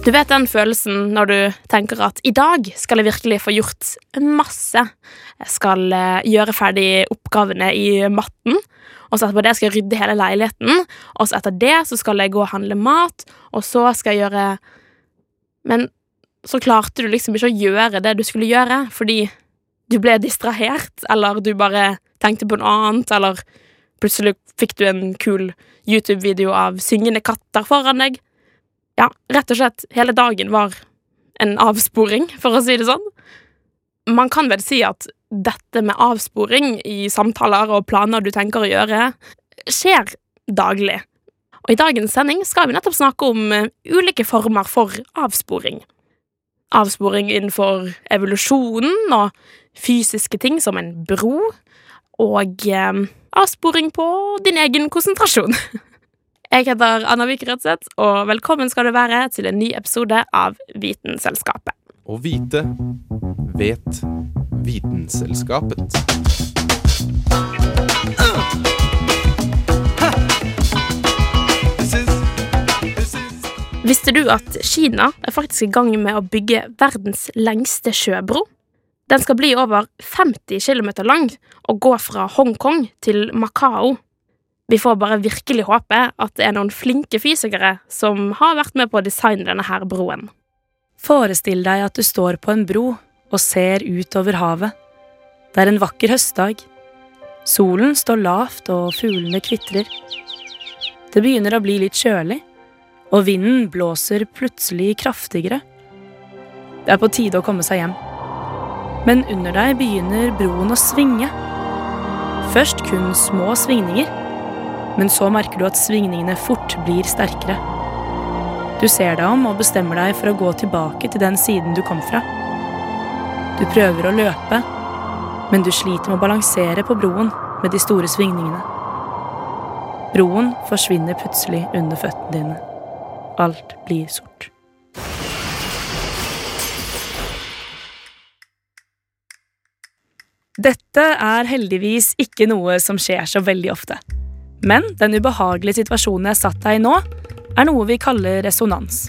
Du vet den følelsen når du tenker at i dag skal jeg virkelig få gjort masse. Jeg skal eh, gjøre ferdig oppgavene i matten, og så etterpå det skal jeg rydde hele leiligheten, og så etter det så skal jeg gå og handle mat, og så skal jeg gjøre Men så klarte du liksom ikke å gjøre det du skulle gjøre, fordi du ble distrahert, eller du bare tenkte på noe annet, eller plutselig fikk du en kul YouTube-video av syngende katter foran deg. Ja, rett og slett, hele dagen var en avsporing, for å si det sånn. Man kan vel si at dette med avsporing i samtaler og planer du tenker å gjøre, skjer daglig. Og i dagens sending skal vi nettopp snakke om eh, ulike former for avsporing. Avsporing innenfor evolusjonen og fysiske ting som en bro, og eh, avsporing på din egen konsentrasjon. Jeg heter Anna Vik Rødseth, og velkommen skal du være til en ny episode av Vitenselskapet. Å vite vet Vitenselskapet. Visste du at Kina er faktisk i gang med å bygge verdens lengste sjøbro? Den skal bli over 50 km lang og gå fra Hongkong til Macau. Vi får bare virkelig håpe at det er noen flinke fysikere som har vært med på å designe denne her broen. Forestill deg at du står på en bro og ser ut over havet. Det er en vakker høstdag. Solen står lavt, og fuglene kvitrer. Det begynner å bli litt kjølig, og vinden blåser plutselig kraftigere. Det er på tide å komme seg hjem. Men under deg begynner broen å svinge. Først kun små svingninger, men så merker du at svingningene fort blir sterkere. Du ser deg om og bestemmer deg for å gå tilbake til den siden du kom fra. Du prøver å løpe, men du sliter med å balansere på broen med de store svingningene. Broen forsvinner plutselig under føttene dine. Alt blir sort. Dette er heldigvis ikke noe som skjer så veldig ofte. Men den ubehagelige situasjonen jeg satt deg i nå, er noe vi kaller resonans.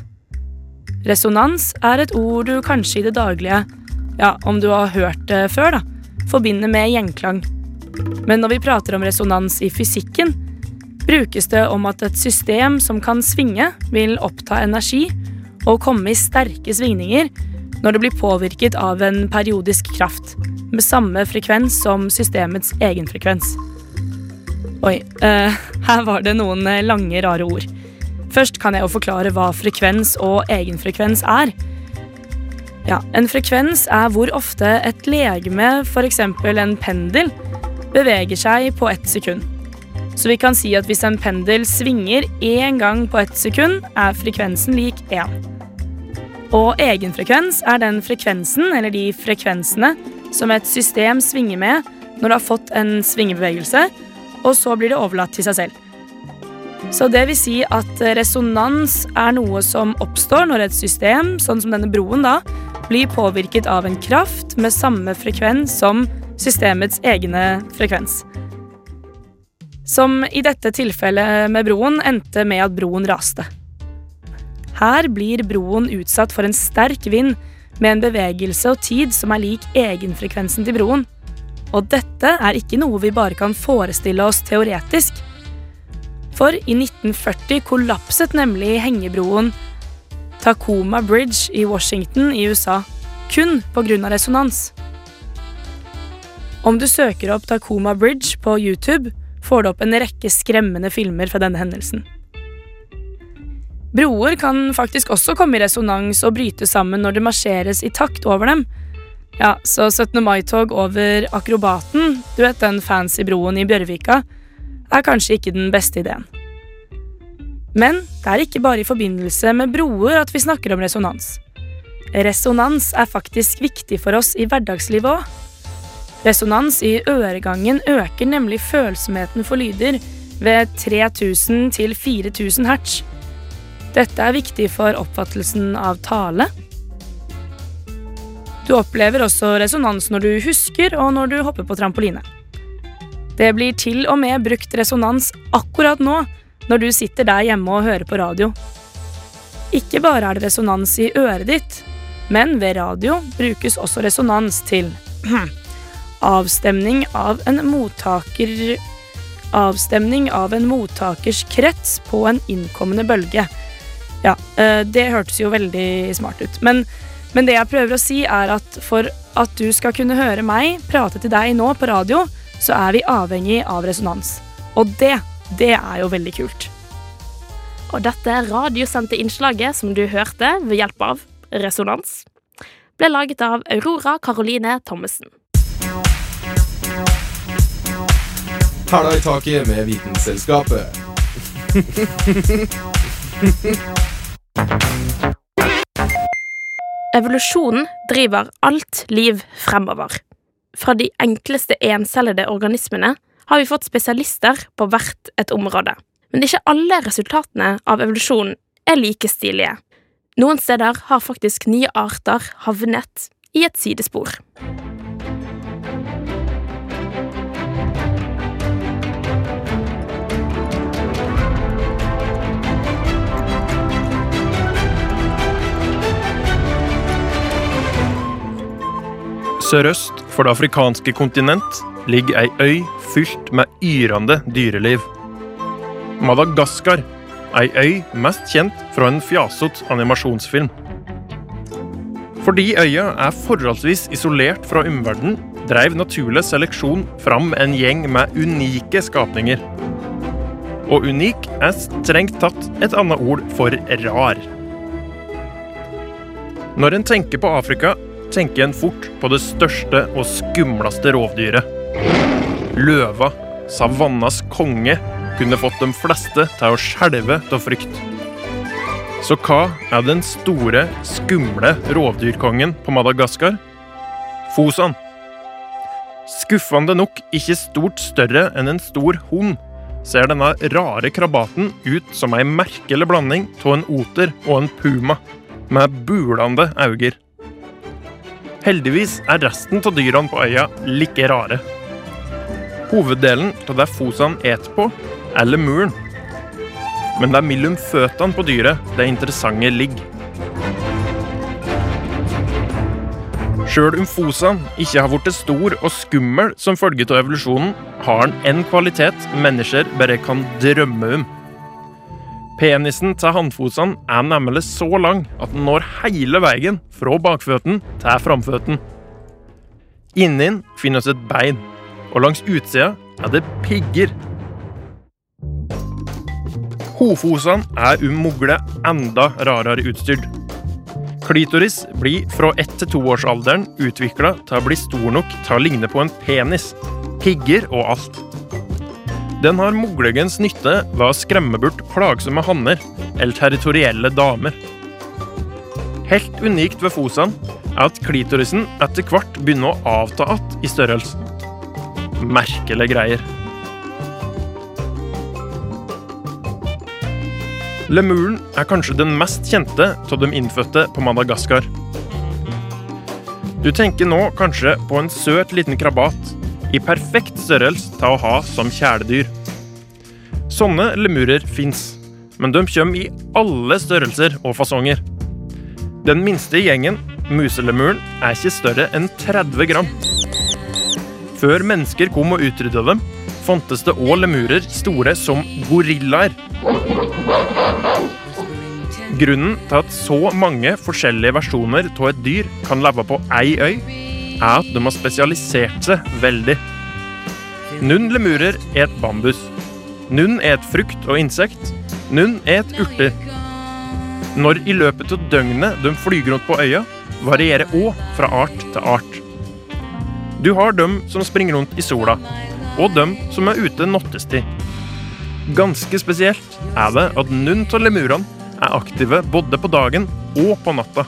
Resonans er et ord du kanskje i det daglige, ja, om du har hørt det før, da, forbinder med gjenklang. Men når vi prater om resonans i fysikken, brukes det om at et system som kan svinge, vil oppta energi og komme i sterke svingninger når det blir påvirket av en periodisk kraft med samme frekvens som systemets egen frekvens. Oi, uh, her var det noen eh, lange, rare ord. Først kan jeg jo forklare hva frekvens og egenfrekvens er. Ja, En frekvens er hvor ofte et legeme, f.eks. en pendel, beveger seg på ett sekund. Så vi kan si at hvis en pendel svinger én gang på ett sekund, er frekvensen lik én. Og egenfrekvens er den frekvensen, eller de frekvensene, som et system svinger med når det har fått en svingebevegelse, og så blir det overlatt til seg selv. Så det vil si at resonans er noe som oppstår når et system, sånn som denne broen, da, blir påvirket av en kraft med samme frekvens som systemets egne frekvens. Som i dette tilfellet med broen endte med at broen raste. Her blir broen utsatt for en sterk vind med en bevegelse og tid som er lik egenfrekvensen til broen. Og dette er ikke noe vi bare kan forestille oss teoretisk. For i 1940 kollapset nemlig hengebroen Tacoma Bridge i Washington i USA, kun pga. resonans. Om du søker opp Tacoma Bridge på YouTube, får du opp en rekke skremmende filmer fra denne hendelsen. Broer kan faktisk også komme i resonans og bryte sammen når det marsjeres i takt over dem, ja, så 17. mai-tog over Akrobaten, du vet den fancy broen i Bjørvika, er kanskje ikke den beste ideen. Men det er ikke bare i forbindelse med broer at vi snakker om resonans. Resonans er faktisk viktig for oss i hverdagslivet òg. Resonans i øregangen øker nemlig følsomheten for lyder ved 3000 til 4000 hertz. Dette er viktig for oppfattelsen av tale. Du opplever også resonans når du husker og når du hopper på trampoline. Det blir til og med brukt resonans akkurat nå, når du sitter der hjemme og hører på radio. Ikke bare er det resonans i øret ditt, men ved radio brukes også resonans til avstemning av en mottaker Avstemning av en mottakers krets på en innkommende bølge. Ja, eh, det hørtes jo veldig smart ut. Men, men det jeg prøver å si, er at for at du skal kunne høre meg prate til deg nå på radio, så er vi avhengig av resonans. Og det, det er jo veldig kult. Og dette radiosendte innslaget som du hørte ved hjelp av resonans, ble laget av Aurora Caroline Thommessen. Hæla i taket med Vitenselskapet. Evolusjonen driver alt liv fremover. Fra de enkleste encellede organismene har vi fått spesialister på hvert et område. Men ikke alle resultatene av evolusjonen er like stilige. Noen steder har faktisk nye arter havnet i et sidespor. Sørøst for det afrikanske kontinent ligger ei øy fylt med yrende dyreliv. Madagaskar, ei øy mest kjent fra en fjasete animasjonsfilm. Fordi øya er forholdsvis isolert fra omverdenen, dreiv naturlig seleksjon fram en gjeng med unike skapninger. Og unik er strengt tatt et annet ord for rar. Når en tenker på Afrika, tenker en fort på det største og skumleste rovdyret. Løva, savannas konge, kunne fått de fleste til å skjelve av frykt. Så hva er den store, skumle rovdyrkongen på Madagaskar? Fosan. Skuffende nok ikke stort større enn en stor hund, ser denne rare krabaten ut som ei merkelig blanding av en oter og en puma, med bulende øyne. Heldigvis er resten av dyrene på øya like rare. Hoveddelen av det fosene et på, er lemuren. Men det er mellom føttene på dyret det interessante ligger. Sjøl om Fosan ikke har blitt stor og skummel som følge av evolusjonen, har han en kvalitet mennesker bare kan drømme om. Penisen til hannfosan er nemlig så lang at den når hele veien fra bakføtten til framføtten. Inni finnes et bein, og langs utsida er det pigger. Hofosene er mugle enda rarere utstyrt. Klitoris blir fra ett til toårsalderen utvikla til å bli stor nok til å ligne på en penis. Pigger og alt. Den har mugligens nytte ved å skremme bort plagsomme hanner eller territorielle damer. Helt unikt ved fosene er at klitorisen etter hvert begynner å avta att i størrelse. Merkelige greier. Lemuren er kanskje den mest kjente av de innfødte på Madagaskar. Du tenker nå kanskje på en søt liten krabat i perfekt størrelse til å ha som kjæledyr. Sånne lemurer fins, men de kommer i alle størrelser og fasonger. Den minste gjengen, muselemuren, er ikke større enn 30 gram. Før mennesker kom og utrydda dem, fantes det òg lemurer store som gorillaer. Grunnen til at så mange forskjellige versjoner av et dyr kan leve på ei øy, er at de har spesialisert seg veldig. Nunn lemurer et bambus. Nunn et frukt og insekt. Nunn et urter. Når i løpet av døgnet de flyger rundt på øya, varierer òg fra art til art. Du har dem som springer rundt i sola, og dem som er ute nattestid. Ganske spesielt er det at nunn av lemurene er aktive både på dagen og på natta.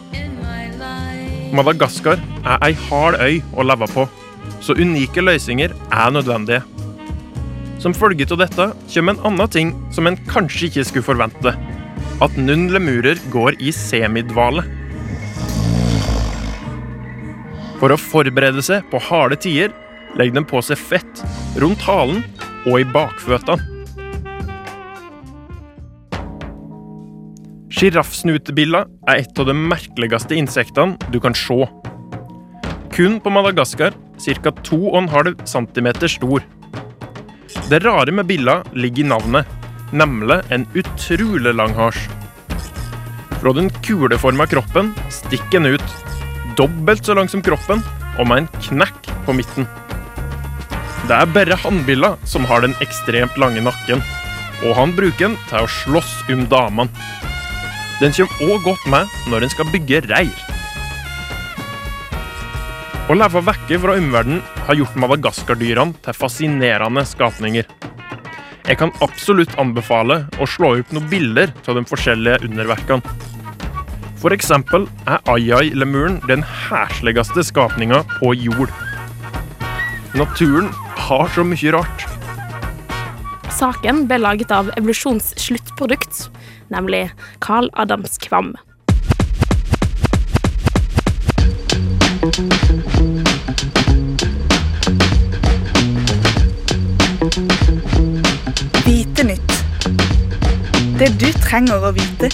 Madagaskar er ei hard øy å leve på, så unike løsninger er nødvendige. Som følge av dette kommer en annen ting som en kanskje ikke skulle forvente. At noen lemurer går i semidvale. For å forberede seg på harde tider legger de på seg fett rundt halen og i bakføttene. Sjiraffsnutebilla er et av de merkeligste insektene du kan se. Kun på Madagaskar ca. 2,5 cm stor. Det rare med billa ligger i navnet, nemlig en utrolig lang hals. Fra den kuleforma kroppen stikker den ut, dobbelt så lang som kroppen og med en knekk på midten. Det er bare hannbilla som har den ekstremt lange nakken, og han bruker den til å slåss om damene. Den kommer òg godt med når en skal bygge reir. Å leve vekke fra omverdenen har gjort madagaskardyrene til fascinerende skapninger. Jeg kan absolutt anbefale å slå opp noen bilder av de forskjellige underverkene. For eksempel er Ayay-lemuren den hesligste skapninga på jord. Naturen har så mye rart. Saken ble laget av Evolusjons sluttprodukt, nemlig Carl Adams Kvam. Vite nytt. Det du trenger å vite.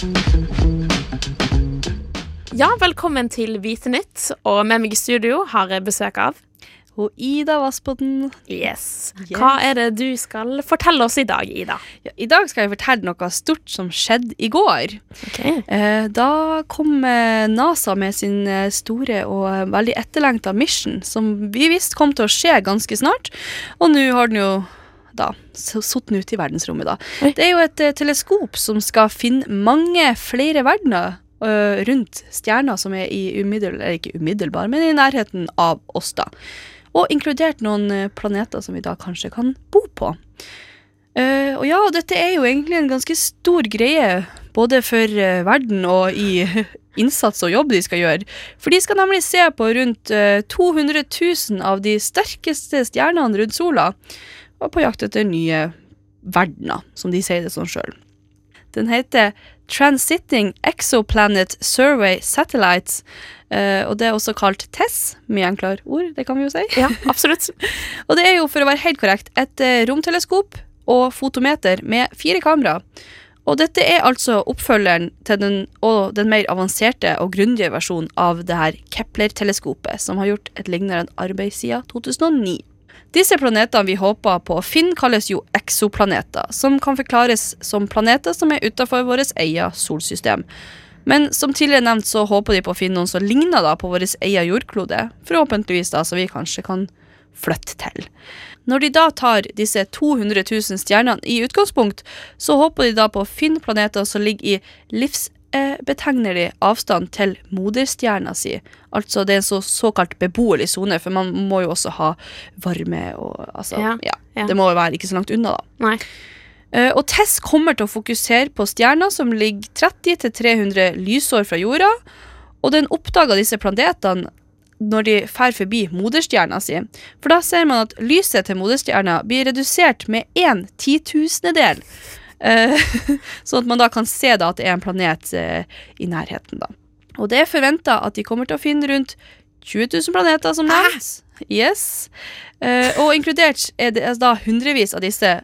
Ja, velkommen til Vite nytt, og med meg i studio har jeg besøk av Og Ida Vassbotn. Yes. Hva er det du skal fortelle oss i dag, Ida? Ja, I dag skal jeg fortelle noe stort som skjedde i går. Okay. Eh, da kom eh, NASA med sin eh, store og eh, veldig etterlengta mission, som vi visste kom til å skje ganske snart. Og nå har den jo da satt ute i verdensrommet, da. Oi. Det er jo et teleskop som skal finne mange flere verdener rundt stjerner som er i umiddel, eller ikke umiddelbar, men i nærheten av oss, da. Og inkludert noen eh, planeter som vi da kanskje kan bo på. Uh, og ja, dette er jo egentlig en ganske stor greie, både for uh, verden og i innsats og jobb de skal gjøre. For de skal nemlig se på rundt uh, 200 000 av de sterkeste stjernene rundt sola, og på jakt etter nye verdener, som de sier det sånn sjøl. Den heter Transiting Exoplanet Survey Satellites, og det er også kalt TESS, mye enklere ord, det kan vi jo si. Ja, absolutt. Og det er jo, for å være helt korrekt, et eh, romteleskop og fotometer med fire kamera. Og dette er altså oppfølgeren til den, og den mer avanserte og grundige versjonen av det her Kepler-teleskopet, som har gjort et lignende arbeid siden 2009. Disse planetene vi håper på å finne, kalles jo eksoplaneter, som kan forklares som planeter som er utenfor vårt eget solsystem. Men som tidligere nevnt så håper de på å finne noen som ligner da på vår egen jordklode, forhåpentligvis da så vi kanskje kan flytte til. Når de da tar disse 200 000 stjernene i utgangspunkt, så håper de da på å finne planeter som ligger i livsbetegnelig avstand til moderstjerna si. Altså det er en så, såkalt beboelig sone, for man må jo også ha varme og altså, Ja, ja, ja. Det må jo være ikke så langt unna, da. Nei. Eh, og TESS kommer til å fokusere på stjerner som ligger 30-300 lysår fra jorda, og den oppdager disse planetene når de fer forbi moderstjerna si. For da ser man at lyset til moderstjerna blir redusert med en titusendedel. Eh, sånn at man da kan se da at det er en planet eh, i nærheten. da. Og det er forventa at de kommer til å finne rundt 20 000 planeter, som nevnt. Yes. Og inkludert er det altså da hundrevis av disse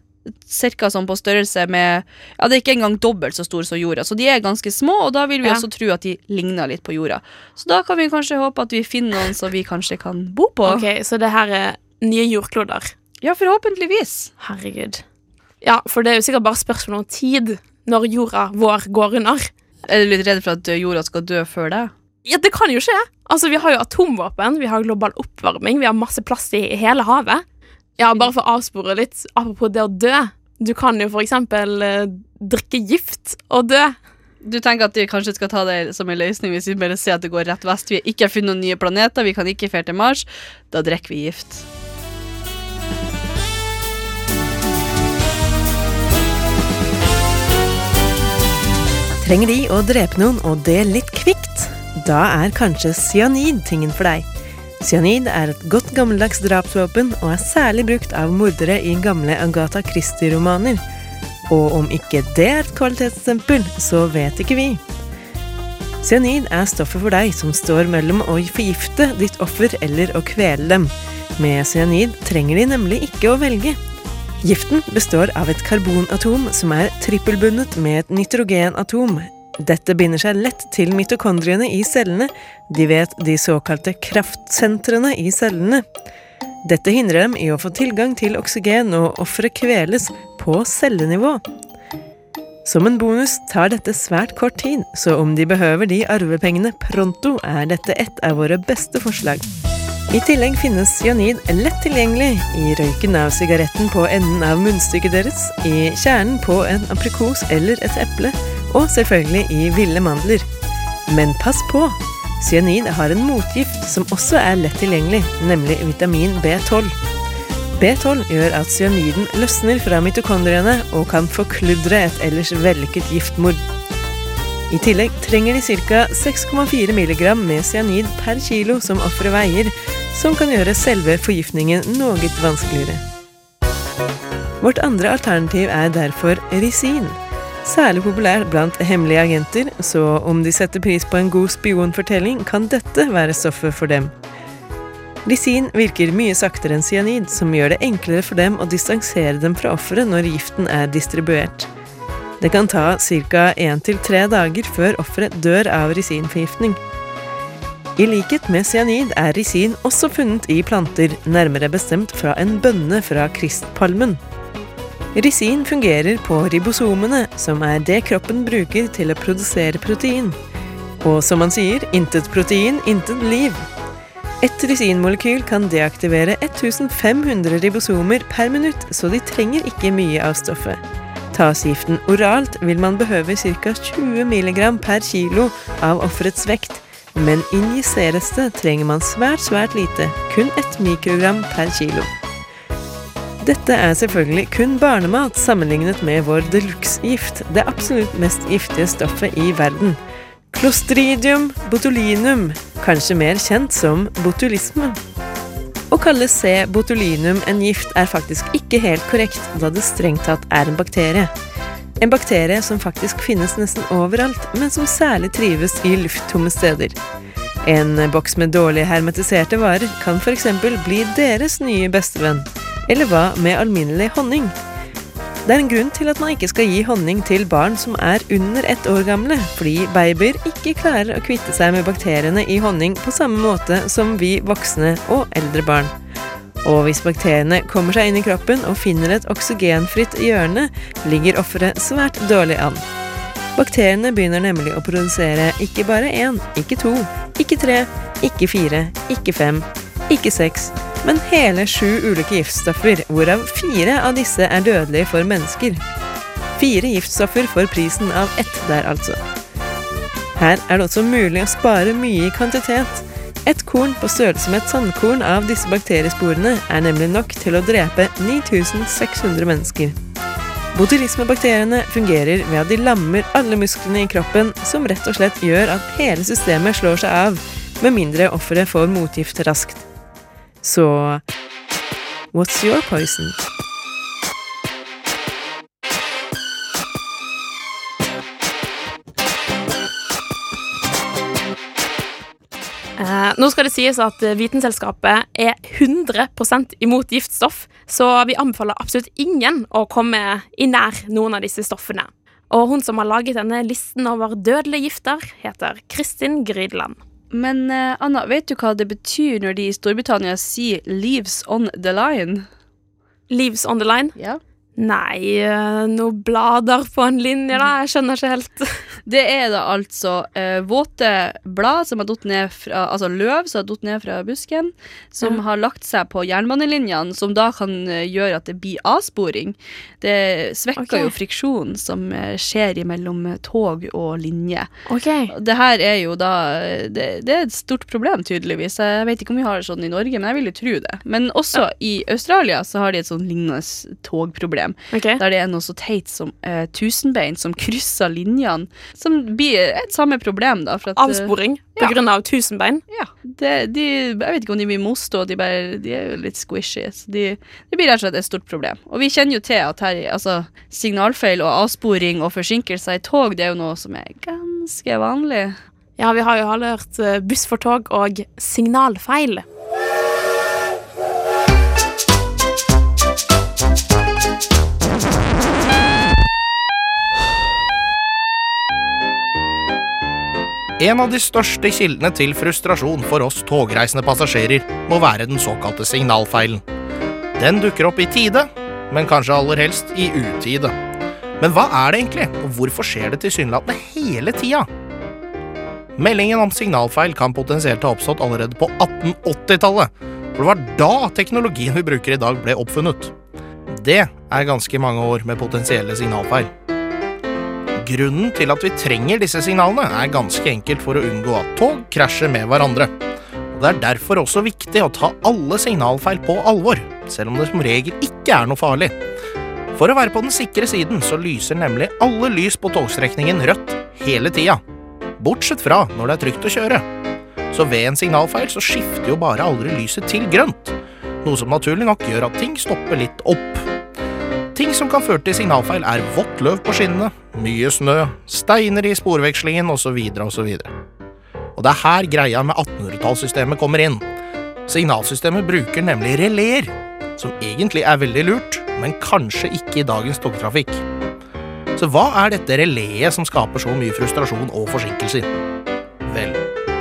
Cirka sånn på størrelse med Ja, det er ikke engang dobbelt så stor som jorda, så de er ganske små, og da vil vi Ja. også tro at de ligner litt på jorda. Så da kan vi kanskje håpe at vi finner noen som vi kanskje kan bo på. Ok, Så det her er nye jordkloder. Ja, forhåpentligvis. Herregud. Ja, for det er jo sikkert bare spørsmål om tid når jorda vår går under. Er du litt redd for at jorda skal dø før deg? Ja, det kan jo skje. Altså, Vi har jo atomvåpen, vi har global oppvarming, vi har masse plass i hele havet. Ja, bare for å avspore litt. Apropos det å dø. Du kan jo for eksempel eh, drikke gift og dø. Du tenker at de kanskje skal ta det som en løsning hvis vi bare ser at det går rett vest. Vi har ikke funnet noen nye planeter, vi kan ikke ferde til Mars. Da drikker vi gift. Trenger de å drepe noen, og det litt kvikt? Da er kanskje cyanid tingen for deg. Cyanid er et godt gammeldags drapsvåpen og er særlig brukt av mordere i gamle Agatha Christie-romaner. Og om ikke det er et kvalitetsstempel, så vet ikke vi. Cyanid er stoffet for deg som står mellom å forgifte ditt offer eller å kvele dem. Med cyanid trenger de nemlig ikke å velge. Giften består av et karbonatom som er trippelbundet med et nitrogenatom. Dette binder seg lett til mitokondriene i cellene, de vet de såkalte kraftsentrene i cellene. Dette hindrer dem i å få tilgang til oksygen, og offeret kveles på cellenivå. Som en bonus tar dette svært kort tid, så om de behøver de arvepengene pronto, er dette et av våre beste forslag. I tillegg finnes cyanid lett tilgjengelig i røyken av sigaretten på enden av munnstykket deres, i kjernen på en aprikos eller et eple, og selvfølgelig i ville mandler. Men pass på! Cyanid har en motgift som også er lett tilgjengelig, nemlig vitamin B12. B12 gjør at cyaniden løsner fra mitokondriene og kan forkludre et ellers vellykket giftmord. I tillegg trenger de ca. 6,4 mg med cyanid per kilo som offeret veier, som kan gjøre selve forgiftningen noe vanskeligere. Vårt andre alternativ er derfor risin. Særlig populær blant hemmelige agenter, så om de setter pris på en god spionfortelling, kan dette være stoffet for dem. Lisin virker mye saktere enn cyanid, som gjør det enklere for dem å distansere dem fra offeret når giften er distribuert. Det kan ta ca. 1-3 dager før offeret dør av risinforgiftning. I likhet med cyanid er risin også funnet i planter, nærmere bestemt fra en bønne fra kristpalmen. Risin fungerer på ribosomene, som er det kroppen bruker til å produsere protein. Og som man sier, intet protein, intet liv. Et risinmolekyl kan deaktivere 1500 ribosomer per minutt, så de trenger ikke mye av stoffet. Tas giften oralt, vil man behøve ca. 20 mg per kilo av offerets vekt, men injiseres det, trenger man svært, svært lite, kun 1 mikrogram per kilo. Dette er selvfølgelig kun barnemat sammenlignet med vår de luxe-gift, det absolutt mest giftige stoffet i verden. Clostridium botulinum, kanskje mer kjent som botulisme. Å kalle C. botulinum en gift er faktisk ikke helt korrekt, da det strengt tatt er en bakterie. En bakterie som faktisk finnes nesten overalt, men som særlig trives i lufttomme steder. En boks med dårlig hermetiserte varer kan f.eks. bli deres nye bestevenn. Eller hva med alminnelig honning? Det er en grunn til at man ikke skal gi honning til barn som er under ett år gamle, fordi babyer ikke klarer å kvitte seg med bakteriene i honning på samme måte som vi voksne og eldre barn. Og hvis bakteriene kommer seg inn i kroppen og finner et oksygenfritt hjørne, ligger offeret svært dårlig an. Bakteriene begynner nemlig å produsere ikke bare én, ikke to, ikke tre, ikke fire, ikke fem, ikke seks, men hele sju ulike giftstoffer, hvorav fire av disse er dødelige for mennesker. Fire giftstoffer for prisen av ett der, altså. Her er det også mulig å spare mye i kvantitet. Et korn på størrelse med et sandkorn av disse bakteriesporene er nemlig nok til å drepe 9600 mennesker. Botulismebakteriene fungerer ved at de lammer alle musklene i kroppen, som rett og slett gjør at hele systemet slår seg av, med mindre offeret får motgift raskt. Så what's your poison? Eh, nå skal det sies at Vitenselskapet er 100% imot giftstoff, så vi anbefaler absolutt ingen å komme i nær noen av disse stoffene. Og hun som har laget denne listen over dødelige gifter, heter Kristin Grydland. Men eh, Anna, vet du hva det betyr når de i Storbritannia sier 'leaves on the line'? Leaves on the line? Ja. Nei, noen blader på en linje, da. Jeg skjønner ikke helt. Det er da altså eh, våte blad som har datt ned fra Altså løv som har datt ned fra busken, som Ja. har lagt seg på jernbanelinjene, som da kan eh, gjøre at det blir avsporing. Det svekker okay. jo friksjonen som eh, skjer mellom tog og linje. Okay. Det her er jo da det, det er et stort problem, tydeligvis. Jeg vet ikke om vi har det sånn i Norge, men jeg vil jo tro det. Men også i Australia så har de et sånn lignende togproblem. Problem. Okay. Der det er noe så teit som eh, tusenbein som krysser linjene. Som blir et samme problem, da. At, eh, Avsporing på ja. grunn av tusenbein. Ja. Det, de, jeg vet ikke om de blir moste, de, bare, de er jo litt squishy. Så de, det blir rett og slett et stort problem. Og vi kjenner jo til at her, altså, signalfeil og avsporing og forsinkelser i tog, det er jo noe som er ganske vanlig. Ja, vi har jo alle hørt eh, buss for tog og signalfeil. En av de største kildene til frustrasjon for oss togreisende passasjerer må være den såkalte signalfeilen. Den dukker opp i tide, men kanskje aller helst i utide. Men hva er det egentlig, og hvorfor skjer det tilsynelatende hele tida? Meldingen om signalfeil kan potensielt ha oppstått allerede på 1880-tallet, for det var da teknologien vi bruker i dag ble oppfunnet. Det er ganske mange år med potensielle signalfeil. Grunnen til at vi trenger disse signalene, er ganske enkelt for å unngå at tog krasjer med hverandre. Og Det er derfor også viktig å ta alle signalfeil på alvor, selv om det som regel ikke er noe farlig. For å være på den sikre siden så lyser nemlig alle lys på togstrekningen rødt hele tida. Bortsett fra når det er trygt å kjøre. Så ved en signalfeil så skifter jo bare aldri lyset til grønt. Noe som naturlig nok gjør at ting stopper litt opp. Ting som kan føre til signalfeil, er vått løv på skinnene, mye snø, steiner i sporvekslingen osv. osv. Og det er her greia med 1800-tallssystemet kommer inn. Signalsystemet bruker nemlig releer, som egentlig er veldig lurt, men kanskje ikke i dagens togtrafikk. Så hva er dette reléet som skaper så mye frustrasjon og forsinkelser? Vel,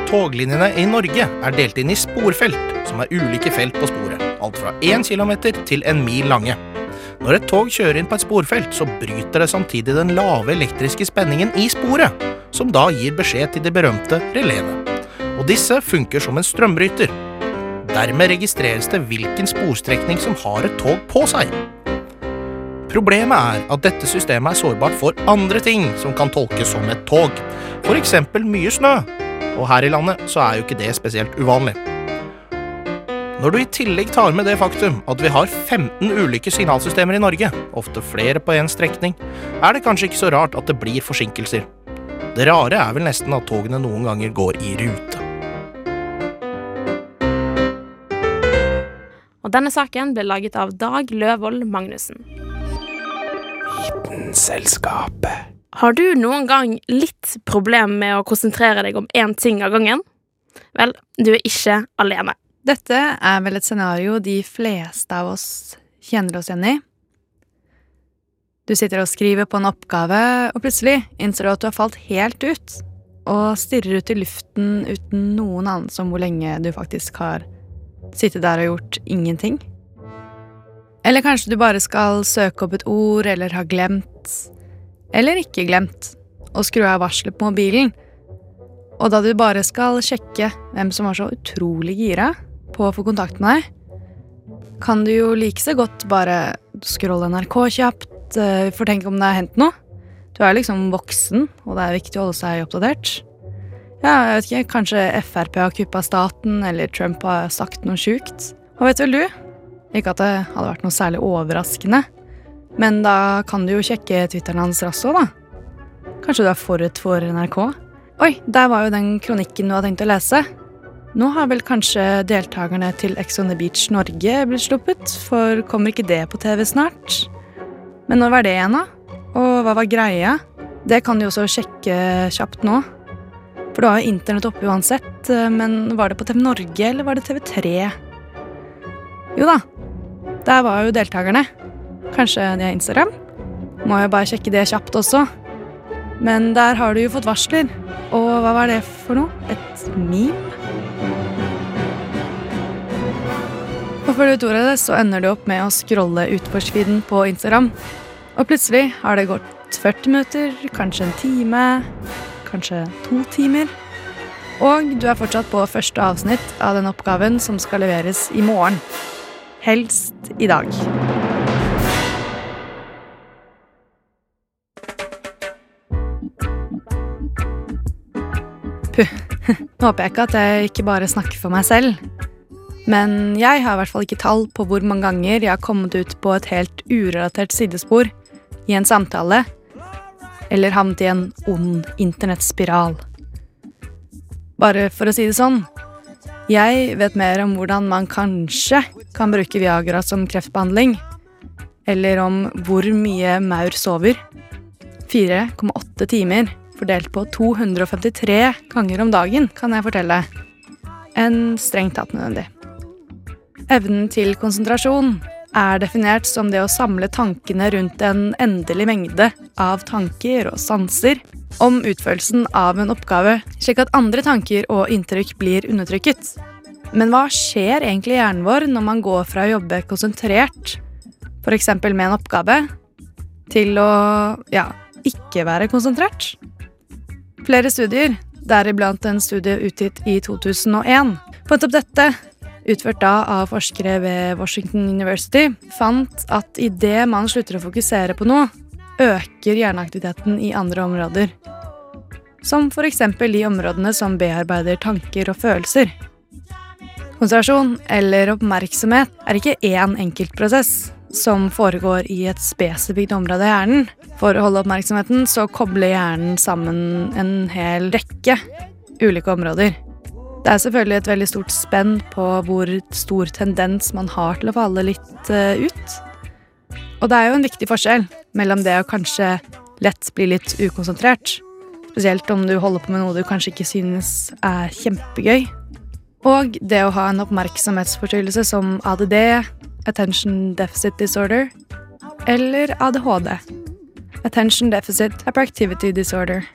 toglinjene i Norge er delt inn i sporfelt, som er ulike felt på sporet, alt fra 1 km til en mil lange. Når et tog kjører inn på et sporfelt, så bryter det samtidig den lave elektriske spenningen i sporet, som da gir beskjed til de berømte reléene. Og disse funker som en strømbryter. Dermed registreres det hvilken sporstrekning som har et tog på seg. Problemet er at dette systemet er sårbart for andre ting som kan tolkes som et tog, f.eks. mye snø. Og her i landet så er jo ikke det spesielt uvanlig. Når du i tillegg tar med det faktum at vi har 15 ulike signalsystemer i Norge, ofte flere på én strekning, er det kanskje ikke så rart at det blir forsinkelser. Det rare er vel nesten at togene noen ganger går i rute. Og denne saken ble laget av Dag Løvold Magnussen. Vitenselskapet. Har du noen gang litt problem med å konsentrere deg om én ting av gangen? Vel, du er ikke alene. Dette er vel et scenario de fleste av oss kjenner oss igjen i. Du sitter og skriver på en oppgave, og plutselig innser du at du har falt helt ut, og stirrer ut i luften uten noen anelse om hvor lenge du faktisk har sittet der og gjort ingenting. Eller kanskje du bare skal søke opp et ord, eller har glemt, eller ikke glemt, å skru av varselet på mobilen. Og da du bare skal sjekke hvem som var så utrolig gira på å få kontakt med deg, kan du jo like så godt bare scrolle NRK kjapt, eh, for tenk om det har hendt noe. Du er liksom voksen, og det er viktig å holde seg oppdatert. Ja, jeg vet ikke, kanskje Frp har kuppa staten, eller Trump har sagt noe sjukt. Hva vet vel du? Ikke at det hadde vært noe særlig overraskende, men da kan du jo sjekke Twitteren hans raskt òg, da. Kanskje du er forut for NRK? Oi, der var jo den kronikken du hadde tenkt å lese. Nå har vel kanskje deltakerne til Ex on the Beach Norge blitt sluppet, for kommer ikke det på TV snart? Men når var det igjen, da? Og hva var greia? Det kan du også sjekke kjapt nå. For du har jo internett oppe uansett, men var det på TV Norge, eller var det TV3? Jo da, der var jo deltakerne. Kanskje de har Instagram? Må jo bare sjekke det kjapt også. Men der har du jo fått varsler. Og hva var det for noe? Et meme? Og ut du tror det, så ender du opp med å scrolle utforsfeeden på Instagram. Og plutselig har det gått 40 minutter, kanskje en time, kanskje to timer. Og du er fortsatt på første avsnitt av den oppgaven som skal leveres i morgen. Helst i dag. Puh. Nå håper jeg ikke at jeg ikke bare snakker for meg selv. Men jeg har i hvert fall ikke tall på hvor mange ganger jeg har kommet ut på et helt urelatert sidespor i en samtale, eller havnet i en ond internettspiral. Bare for å si det sånn, jeg vet mer om hvordan man kanskje kan bruke Viagra som kreftbehandling, eller om hvor mye maur sover. 4,8 timer fordelt på 253 ganger om dagen, kan jeg fortelle. En strengt tatt nødvendig. Evnen til konsentrasjon er definert som det å samle tankene rundt en endelig mengde av tanker og sanser om utførelsen av en oppgave, slik at andre tanker og inntrykk blir undertrykket. Men hva skjer egentlig i hjernen vår når man går fra å jobbe konsentrert, f.eks. med en oppgave, til å ja, ikke være konsentrert? Flere studier, deriblant en studie utgitt i 2001, på nettopp dette utført da av forskere ved Washington University, fant at idet man slutter å fokusere på noe, øker hjerneaktiviteten i andre områder. Som f.eks. de områdene som bearbeider tanker og følelser. Konsentrasjon eller oppmerksomhet er ikke én enkeltprosess som foregår i et spesifikt område i hjernen. For å holde oppmerksomheten så kobler hjernen sammen en hel rekke ulike områder. Det er selvfølgelig et veldig stort spenn på hvor stor tendens man har til å falle litt uh, ut. Og det er jo en viktig forskjell mellom det å kanskje lett bli litt ukonsentrert, spesielt om du holder på med noe du kanskje ikke synes er kjempegøy, og det å ha en oppmerksomhetsforstyrrelse som ADD, Attention Deficit Disorder, eller ADHD, Attention Deficit Hyperactivity Disorder.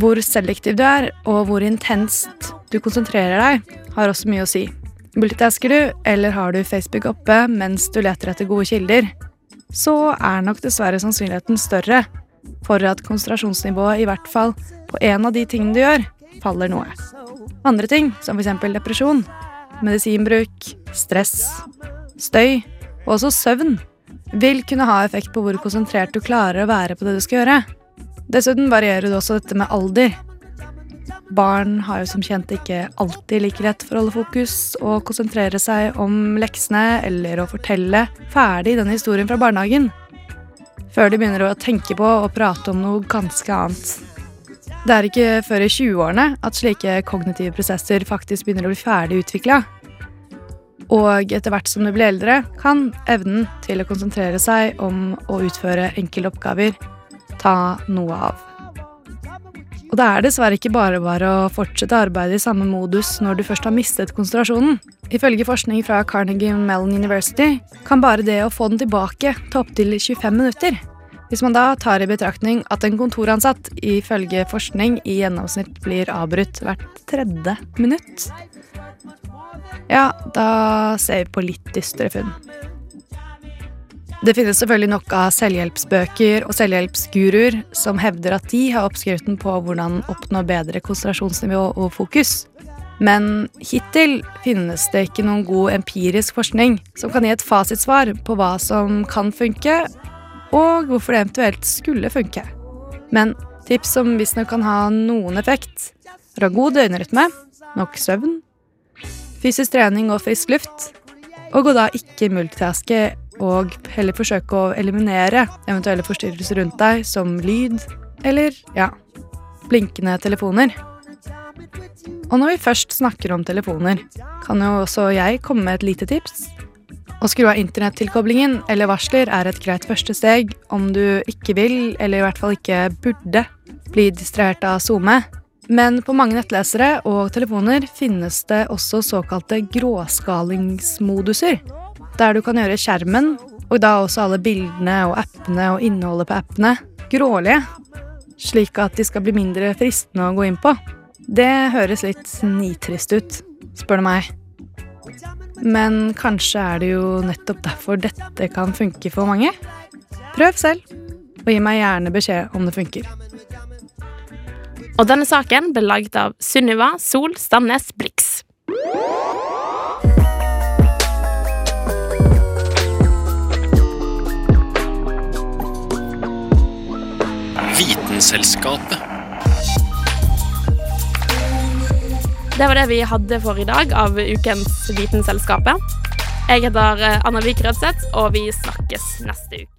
Hvor selektiv du er, og hvor intenst du konsentrerer deg, har også mye å si. Multitasker du, eller har du Facebook oppe mens du leter etter gode kilder, så er nok dessverre sannsynligheten større for at konsentrasjonsnivået i hvert fall på en av de tingene du gjør, faller noe. Andre ting, som f.eks. depresjon, medisinbruk, stress, støy og også søvn, vil kunne ha effekt på hvor konsentrert du klarer å være på det du skal gjøre. Dessuten varierer det også dette med alder. Barn har jo som kjent ikke alltid like lett for å holde fokus og konsentrere seg om leksene eller å fortelle ferdig denne historien fra barnehagen. Før de begynner å tenke på og prate om noe ganske annet. Det er ikke før i 20-årene at slike kognitive prosesser faktisk begynner å bli ferdig utvikla. Og etter hvert som du blir eldre, kan evnen til å konsentrere seg om å utføre enkle oppgaver ta noe av. Og det er dessverre ikke bare bare å fortsette arbeidet i samme modus når du først har mistet konsentrasjonen. Ifølge forskning fra Carnegie Mellon University kan bare det å få den tilbake ta opptil 25 minutter. Hvis man da tar i betraktning at en kontoransatt ifølge forskning i gjennomsnitt blir avbrutt hvert tredje minutt, ja, da ser vi på litt dystre funn. Det finnes selvfølgelig nok av selvhjelpsbøker og selvhjelpsguruer som hevder at de har oppskriften på hvordan oppnå bedre konsentrasjonsnivå og fokus. Men hittil finnes det ikke noen god empirisk forskning som kan gi et fasitsvar på hva som kan funke, og hvorfor det eventuelt skulle funke. Men tips som visstnok kan ha noen effekt, er å ha god døgnrytme, nok søvn, fysisk trening og frisk luft, og å da ikke multitaske og heller forsøke å eliminere eventuelle forstyrrelser rundt deg, som lyd eller ja, blinkende telefoner. Og når vi først snakker om telefoner, kan jo også jeg komme med et lite tips. Å skru av internettilkoblingen eller varsler er et greit første steg om du ikke vil, eller i hvert fall ikke burde, bli distrahert av SoMe. Men på mange nettlesere og telefoner finnes det også såkalte gråskalingsmoduser der du kan gjøre skjermen, og da også alle bildene og appene og innholdet på appene, grålige, slik at de skal bli mindre fristende å gå inn på. Det høres litt nitrist ut, spør du meg. Men kanskje er det jo nettopp derfor dette kan funke for mange? Prøv selv, og gi meg gjerne beskjed om det funker. Og denne saken ble laget av Sunniva Sol Stamnes Blix. Vitenselskapet. Det var det vi hadde for i dag av ukens Vitenselskapet. Jeg heter eh, Anna Vik Rødseth, og vi snakkes neste uke.